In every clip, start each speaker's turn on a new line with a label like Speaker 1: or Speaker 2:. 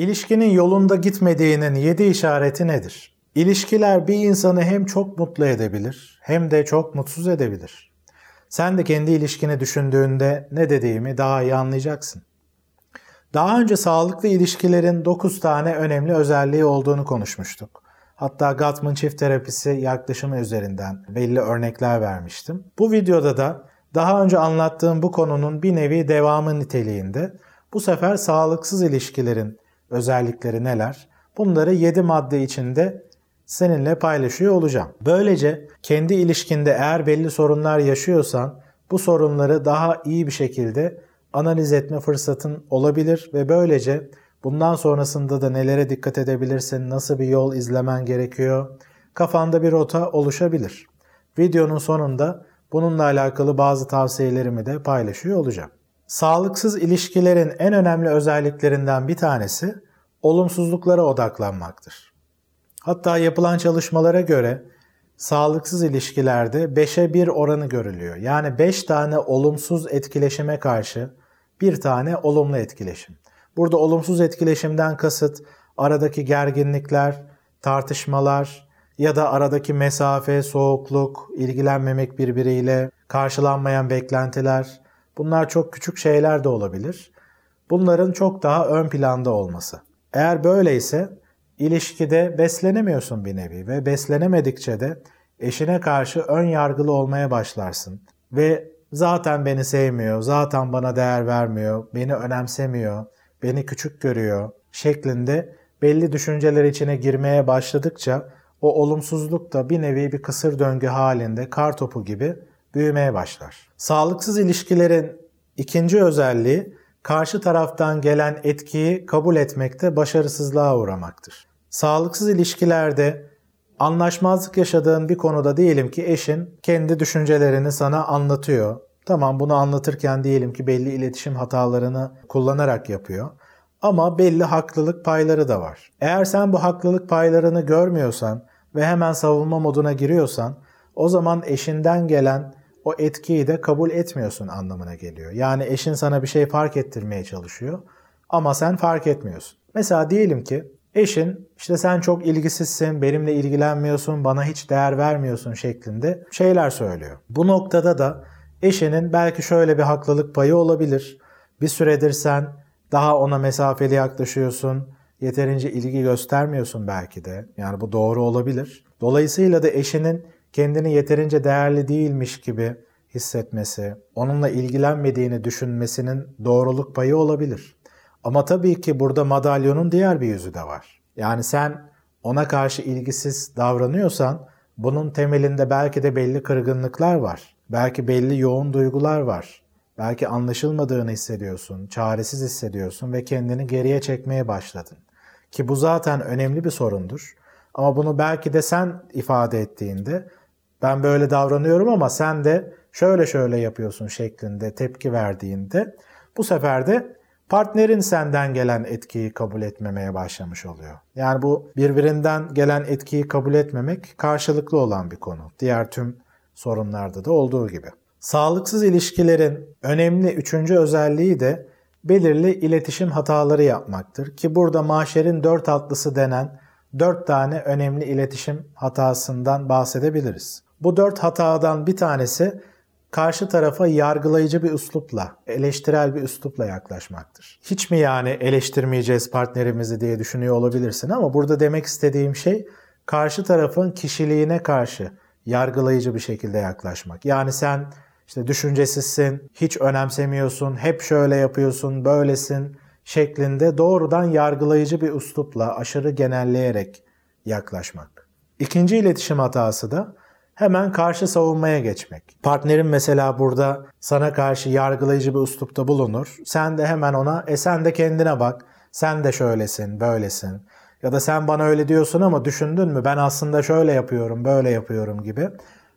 Speaker 1: İlişkinin yolunda gitmediğinin yedi işareti nedir? İlişkiler bir insanı hem çok mutlu edebilir hem de çok mutsuz edebilir. Sen de kendi ilişkini düşündüğünde ne dediğimi daha iyi anlayacaksın. Daha önce sağlıklı ilişkilerin 9 tane önemli özelliği olduğunu konuşmuştuk. Hatta Gottman çift terapisi yaklaşımı üzerinden belli örnekler vermiştim. Bu videoda da daha önce anlattığım bu konunun bir nevi devamı niteliğinde bu sefer sağlıksız ilişkilerin özellikleri neler? Bunları 7 madde içinde seninle paylaşıyor olacağım. Böylece kendi ilişkinde eğer belli sorunlar yaşıyorsan bu sorunları daha iyi bir şekilde analiz etme fırsatın olabilir ve böylece bundan sonrasında da nelere dikkat edebilirsin, nasıl bir yol izlemen gerekiyor, kafanda bir rota oluşabilir. Videonun sonunda bununla alakalı bazı tavsiyelerimi de paylaşıyor olacağım. Sağlıksız ilişkilerin en önemli özelliklerinden bir tanesi olumsuzluklara odaklanmaktır. Hatta yapılan çalışmalara göre sağlıksız ilişkilerde 5'e 1 oranı görülüyor. Yani 5 tane olumsuz etkileşime karşı bir tane olumlu etkileşim. Burada olumsuz etkileşimden kasıt aradaki gerginlikler, tartışmalar ya da aradaki mesafe, soğukluk, ilgilenmemek birbiriyle, karşılanmayan beklentiler. Bunlar çok küçük şeyler de olabilir. Bunların çok daha ön planda olması. Eğer böyleyse ilişkide beslenemiyorsun bir nevi ve beslenemedikçe de eşine karşı ön yargılı olmaya başlarsın. Ve zaten beni sevmiyor, zaten bana değer vermiyor, beni önemsemiyor, beni küçük görüyor şeklinde belli düşünceler içine girmeye başladıkça o olumsuzluk da bir nevi bir kısır döngü halinde kar topu gibi büyümeye başlar. Sağlıksız ilişkilerin ikinci özelliği karşı taraftan gelen etkiyi kabul etmekte başarısızlığa uğramaktır. Sağlıksız ilişkilerde anlaşmazlık yaşadığın bir konuda diyelim ki eşin kendi düşüncelerini sana anlatıyor. Tamam bunu anlatırken diyelim ki belli iletişim hatalarını kullanarak yapıyor. Ama belli haklılık payları da var. Eğer sen bu haklılık paylarını görmüyorsan ve hemen savunma moduna giriyorsan o zaman eşinden gelen o etkiyi de kabul etmiyorsun anlamına geliyor. Yani eşin sana bir şey fark ettirmeye çalışıyor ama sen fark etmiyorsun. Mesela diyelim ki eşin işte sen çok ilgisizsin, benimle ilgilenmiyorsun, bana hiç değer vermiyorsun şeklinde şeyler söylüyor. Bu noktada da eşinin belki şöyle bir haklılık payı olabilir. Bir süredir sen daha ona mesafeli yaklaşıyorsun, yeterince ilgi göstermiyorsun belki de. Yani bu doğru olabilir. Dolayısıyla da eşinin kendini yeterince değerli değilmiş gibi hissetmesi, onunla ilgilenmediğini düşünmesinin doğruluk payı olabilir. Ama tabii ki burada madalyonun diğer bir yüzü de var. Yani sen ona karşı ilgisiz davranıyorsan bunun temelinde belki de belli kırgınlıklar var. Belki belli yoğun duygular var. Belki anlaşılmadığını hissediyorsun, çaresiz hissediyorsun ve kendini geriye çekmeye başladın. Ki bu zaten önemli bir sorundur. Ama bunu belki de sen ifade ettiğinde ben böyle davranıyorum ama sen de şöyle şöyle yapıyorsun şeklinde tepki verdiğinde bu sefer de partnerin senden gelen etkiyi kabul etmemeye başlamış oluyor. Yani bu birbirinden gelen etkiyi kabul etmemek karşılıklı olan bir konu. Diğer tüm sorunlarda da olduğu gibi. Sağlıksız ilişkilerin önemli üçüncü özelliği de belirli iletişim hataları yapmaktır. Ki burada maşerin dört altlısı denen dört tane önemli iletişim hatasından bahsedebiliriz. Bu dört hatadan bir tanesi karşı tarafa yargılayıcı bir üslupla, eleştirel bir üslupla yaklaşmaktır. Hiç mi yani eleştirmeyeceğiz partnerimizi diye düşünüyor olabilirsin ama burada demek istediğim şey karşı tarafın kişiliğine karşı yargılayıcı bir şekilde yaklaşmak. Yani sen işte düşüncesizsin, hiç önemsemiyorsun, hep şöyle yapıyorsun, böylesin şeklinde doğrudan yargılayıcı bir üslupla aşırı genelleyerek yaklaşmak. İkinci iletişim hatası da hemen karşı savunmaya geçmek. Partnerin mesela burada sana karşı yargılayıcı bir üslupta bulunur. Sen de hemen ona e sen de kendine bak. Sen de şöylesin, böylesin. Ya da sen bana öyle diyorsun ama düşündün mü ben aslında şöyle yapıyorum, böyle yapıyorum gibi.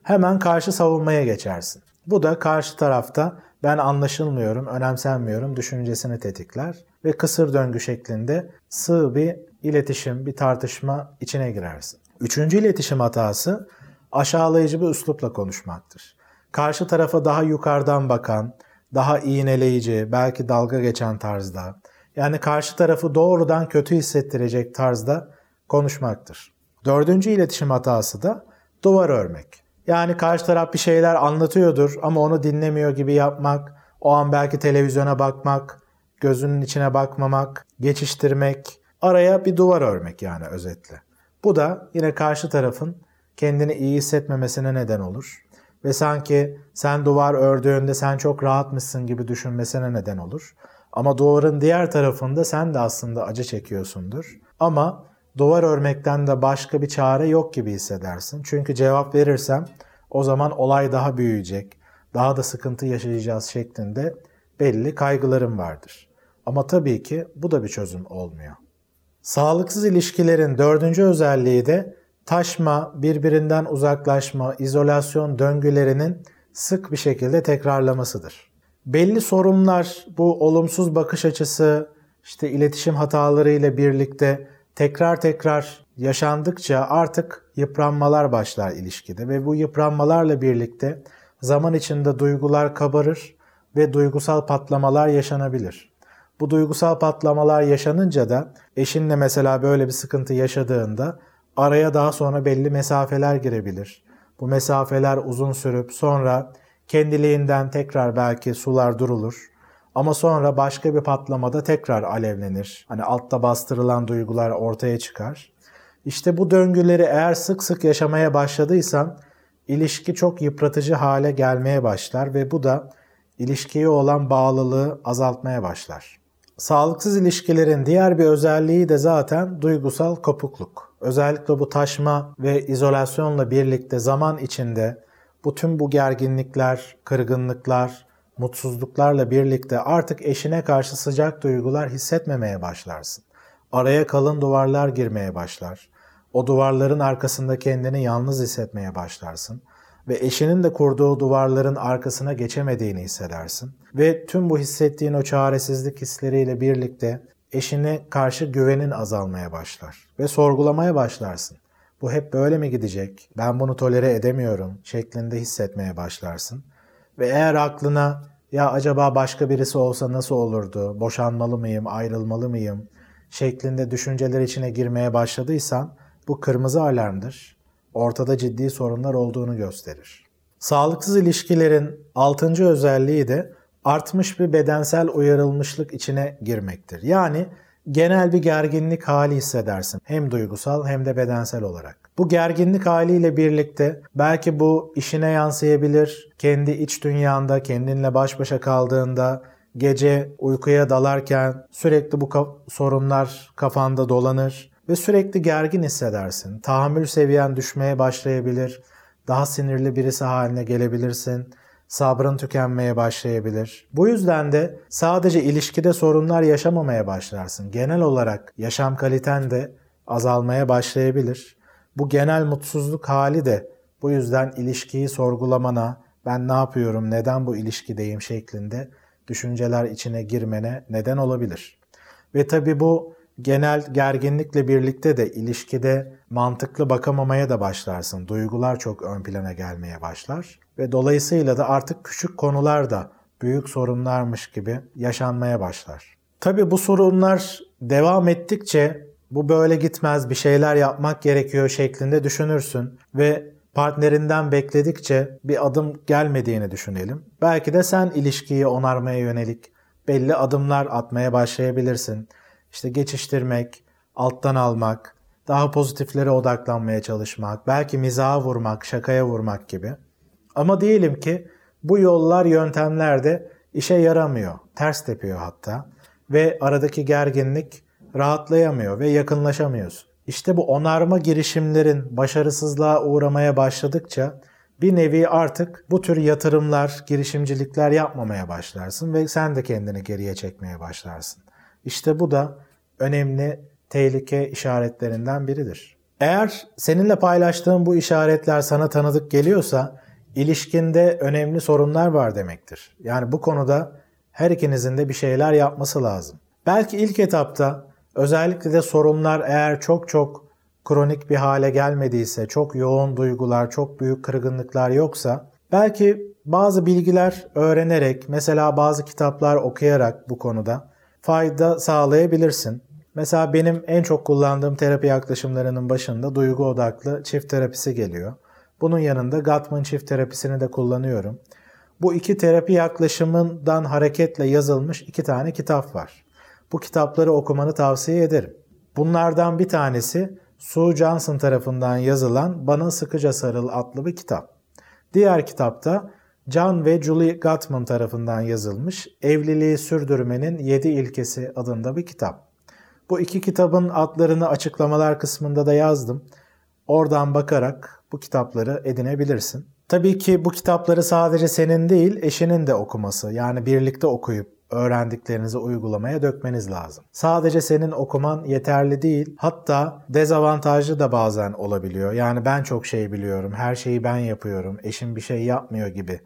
Speaker 1: Hemen karşı savunmaya geçersin. Bu da karşı tarafta ben anlaşılmıyorum, önemsenmiyorum düşüncesini tetikler ve kısır döngü şeklinde sığ bir iletişim, bir tartışma içine girersin. Üçüncü iletişim hatası aşağılayıcı bir üslupla konuşmaktır. Karşı tarafa daha yukarıdan bakan, daha iğneleyici, belki dalga geçen tarzda Yani karşı tarafı doğrudan kötü hissettirecek tarzda konuşmaktır. Dördüncü iletişim hatası da duvar örmek. Yani karşı taraf bir şeyler anlatıyordur ama onu dinlemiyor gibi yapmak, o an belki televizyona bakmak, gözünün içine bakmamak, geçiştirmek, araya bir duvar örmek yani özetle. Bu da yine karşı tarafın kendini iyi hissetmemesine neden olur. Ve sanki sen duvar ördüğünde sen çok rahatmışsın gibi düşünmesine neden olur. Ama duvarın diğer tarafında sen de aslında acı çekiyorsundur. Ama duvar örmekten de başka bir çare yok gibi hissedersin. Çünkü cevap verirsem o zaman olay daha büyüyecek, daha da sıkıntı yaşayacağız şeklinde belli kaygılarım vardır. Ama tabii ki bu da bir çözüm olmuyor. Sağlıksız ilişkilerin dördüncü özelliği de taşma, birbirinden uzaklaşma, izolasyon döngülerinin sık bir şekilde tekrarlamasıdır. Belli sorunlar, bu olumsuz bakış açısı, işte iletişim hataları ile birlikte tekrar tekrar yaşandıkça artık yıpranmalar başlar ilişkide ve bu yıpranmalarla birlikte zaman içinde duygular kabarır ve duygusal patlamalar yaşanabilir. Bu duygusal patlamalar yaşanınca da eşinle mesela böyle bir sıkıntı yaşadığında araya daha sonra belli mesafeler girebilir. Bu mesafeler uzun sürüp sonra kendiliğinden tekrar belki sular durulur. Ama sonra başka bir patlamada tekrar alevlenir. Hani altta bastırılan duygular ortaya çıkar. İşte bu döngüleri eğer sık sık yaşamaya başladıysan ilişki çok yıpratıcı hale gelmeye başlar ve bu da ilişkiye olan bağlılığı azaltmaya başlar. Sağlıksız ilişkilerin diğer bir özelliği de zaten duygusal kopukluk. Özellikle bu taşma ve izolasyonla birlikte zaman içinde bu tüm bu gerginlikler, kırgınlıklar, mutsuzluklarla birlikte artık eşine karşı sıcak duygular hissetmemeye başlarsın. Araya kalın duvarlar girmeye başlar. O duvarların arkasında kendini yalnız hissetmeye başlarsın ve eşinin de kurduğu duvarların arkasına geçemediğini hissedersin. Ve tüm bu hissettiğin o çaresizlik hisleriyle birlikte eşine karşı güvenin azalmaya başlar ve sorgulamaya başlarsın. Bu hep böyle mi gidecek? Ben bunu tolere edemiyorum şeklinde hissetmeye başlarsın. Ve eğer aklına ya acaba başka birisi olsa nasıl olurdu? Boşanmalı mıyım? Ayrılmalı mıyım? şeklinde düşünceler içine girmeye başladıysan bu kırmızı alarmdır. Ortada ciddi sorunlar olduğunu gösterir. Sağlıksız ilişkilerin altıncı özelliği de artmış bir bedensel uyarılmışlık içine girmektir. Yani genel bir gerginlik hali hissedersin. Hem duygusal hem de bedensel olarak. Bu gerginlik haliyle birlikte belki bu işine yansıyabilir. Kendi iç dünyanda, kendinle baş başa kaldığında, gece uykuya dalarken sürekli bu ka- sorunlar kafanda dolanır ve sürekli gergin hissedersin. Tahammül seviyen düşmeye başlayabilir. Daha sinirli birisi haline gelebilirsin sabrın tükenmeye başlayabilir. Bu yüzden de sadece ilişkide sorunlar yaşamamaya başlarsın. Genel olarak yaşam kaliten de azalmaya başlayabilir. Bu genel mutsuzluk hali de bu yüzden ilişkiyi sorgulamana, ben ne yapıyorum, neden bu ilişkideyim şeklinde düşünceler içine girmene neden olabilir. Ve tabi bu genel gerginlikle birlikte de ilişkide mantıklı bakamamaya da başlarsın. Duygular çok ön plana gelmeye başlar ve dolayısıyla da artık küçük konular da büyük sorunlarmış gibi yaşanmaya başlar. Tabi bu sorunlar devam ettikçe bu böyle gitmez bir şeyler yapmak gerekiyor şeklinde düşünürsün ve partnerinden bekledikçe bir adım gelmediğini düşünelim. Belki de sen ilişkiyi onarmaya yönelik belli adımlar atmaya başlayabilirsin. İşte geçiştirmek, alttan almak, daha pozitiflere odaklanmaya çalışmak, belki mizaha vurmak, şakaya vurmak gibi. Ama diyelim ki bu yollar, yöntemler de işe yaramıyor, ters tepiyor hatta ve aradaki gerginlik rahatlayamıyor ve yakınlaşamıyorsun. İşte bu onarma girişimlerin başarısızlığa uğramaya başladıkça bir nevi artık bu tür yatırımlar, girişimcilikler yapmamaya başlarsın ve sen de kendini geriye çekmeye başlarsın. İşte bu da önemli tehlike işaretlerinden biridir. Eğer seninle paylaştığım bu işaretler sana tanıdık geliyorsa ilişkinde önemli sorunlar var demektir. Yani bu konuda her ikinizin de bir şeyler yapması lazım. Belki ilk etapta özellikle de sorunlar eğer çok çok kronik bir hale gelmediyse, çok yoğun duygular, çok büyük kırgınlıklar yoksa belki bazı bilgiler öğrenerek, mesela bazı kitaplar okuyarak bu konuda fayda sağlayabilirsin. Mesela benim en çok kullandığım terapi yaklaşımlarının başında duygu odaklı çift terapisi geliyor. Bunun yanında Gottman çift terapisini de kullanıyorum. Bu iki terapi yaklaşımından hareketle yazılmış iki tane kitap var. Bu kitapları okumanı tavsiye ederim. Bunlardan bir tanesi Sue Johnson tarafından yazılan Bana Sıkıca Sarıl adlı bir kitap. Diğer kitapta John ve Julie Gottman tarafından yazılmış Evliliği Sürdürmenin 7 İlkesi adında bir kitap. Bu iki kitabın adlarını açıklamalar kısmında da yazdım. Oradan bakarak bu kitapları edinebilirsin. Tabii ki bu kitapları sadece senin değil, eşinin de okuması. Yani birlikte okuyup öğrendiklerinizi uygulamaya dökmeniz lazım. Sadece senin okuman yeterli değil. Hatta dezavantajlı da bazen olabiliyor. Yani ben çok şey biliyorum, her şeyi ben yapıyorum, eşim bir şey yapmıyor gibi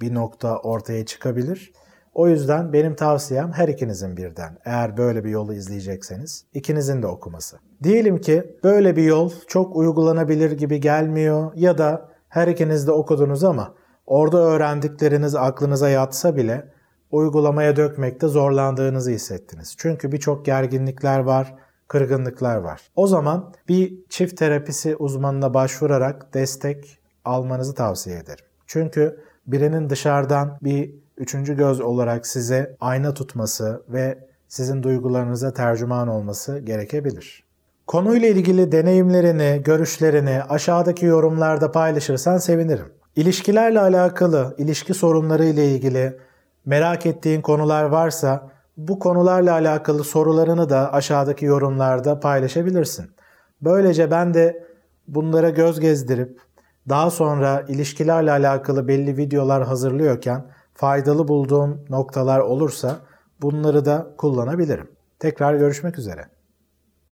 Speaker 1: bir nokta ortaya çıkabilir. O yüzden benim tavsiyem her ikinizin birden. Eğer böyle bir yolu izleyecekseniz ikinizin de okuması. Diyelim ki böyle bir yol çok uygulanabilir gibi gelmiyor ya da her ikiniz de okudunuz ama orada öğrendikleriniz aklınıza yatsa bile uygulamaya dökmekte zorlandığınızı hissettiniz. Çünkü birçok gerginlikler var, kırgınlıklar var. O zaman bir çift terapisi uzmanına başvurarak destek almanızı tavsiye ederim. Çünkü birinin dışarıdan bir üçüncü göz olarak size ayna tutması ve sizin duygularınıza tercüman olması gerekebilir. Konuyla ilgili deneyimlerini, görüşlerini aşağıdaki yorumlarda paylaşırsan sevinirim. İlişkilerle alakalı, ilişki sorunları ile ilgili merak ettiğin konular varsa bu konularla alakalı sorularını da aşağıdaki yorumlarda paylaşabilirsin. Böylece ben de bunlara göz gezdirip daha sonra ilişkilerle alakalı belli videolar hazırlıyorken faydalı bulduğum noktalar olursa bunları da kullanabilirim. Tekrar görüşmek üzere.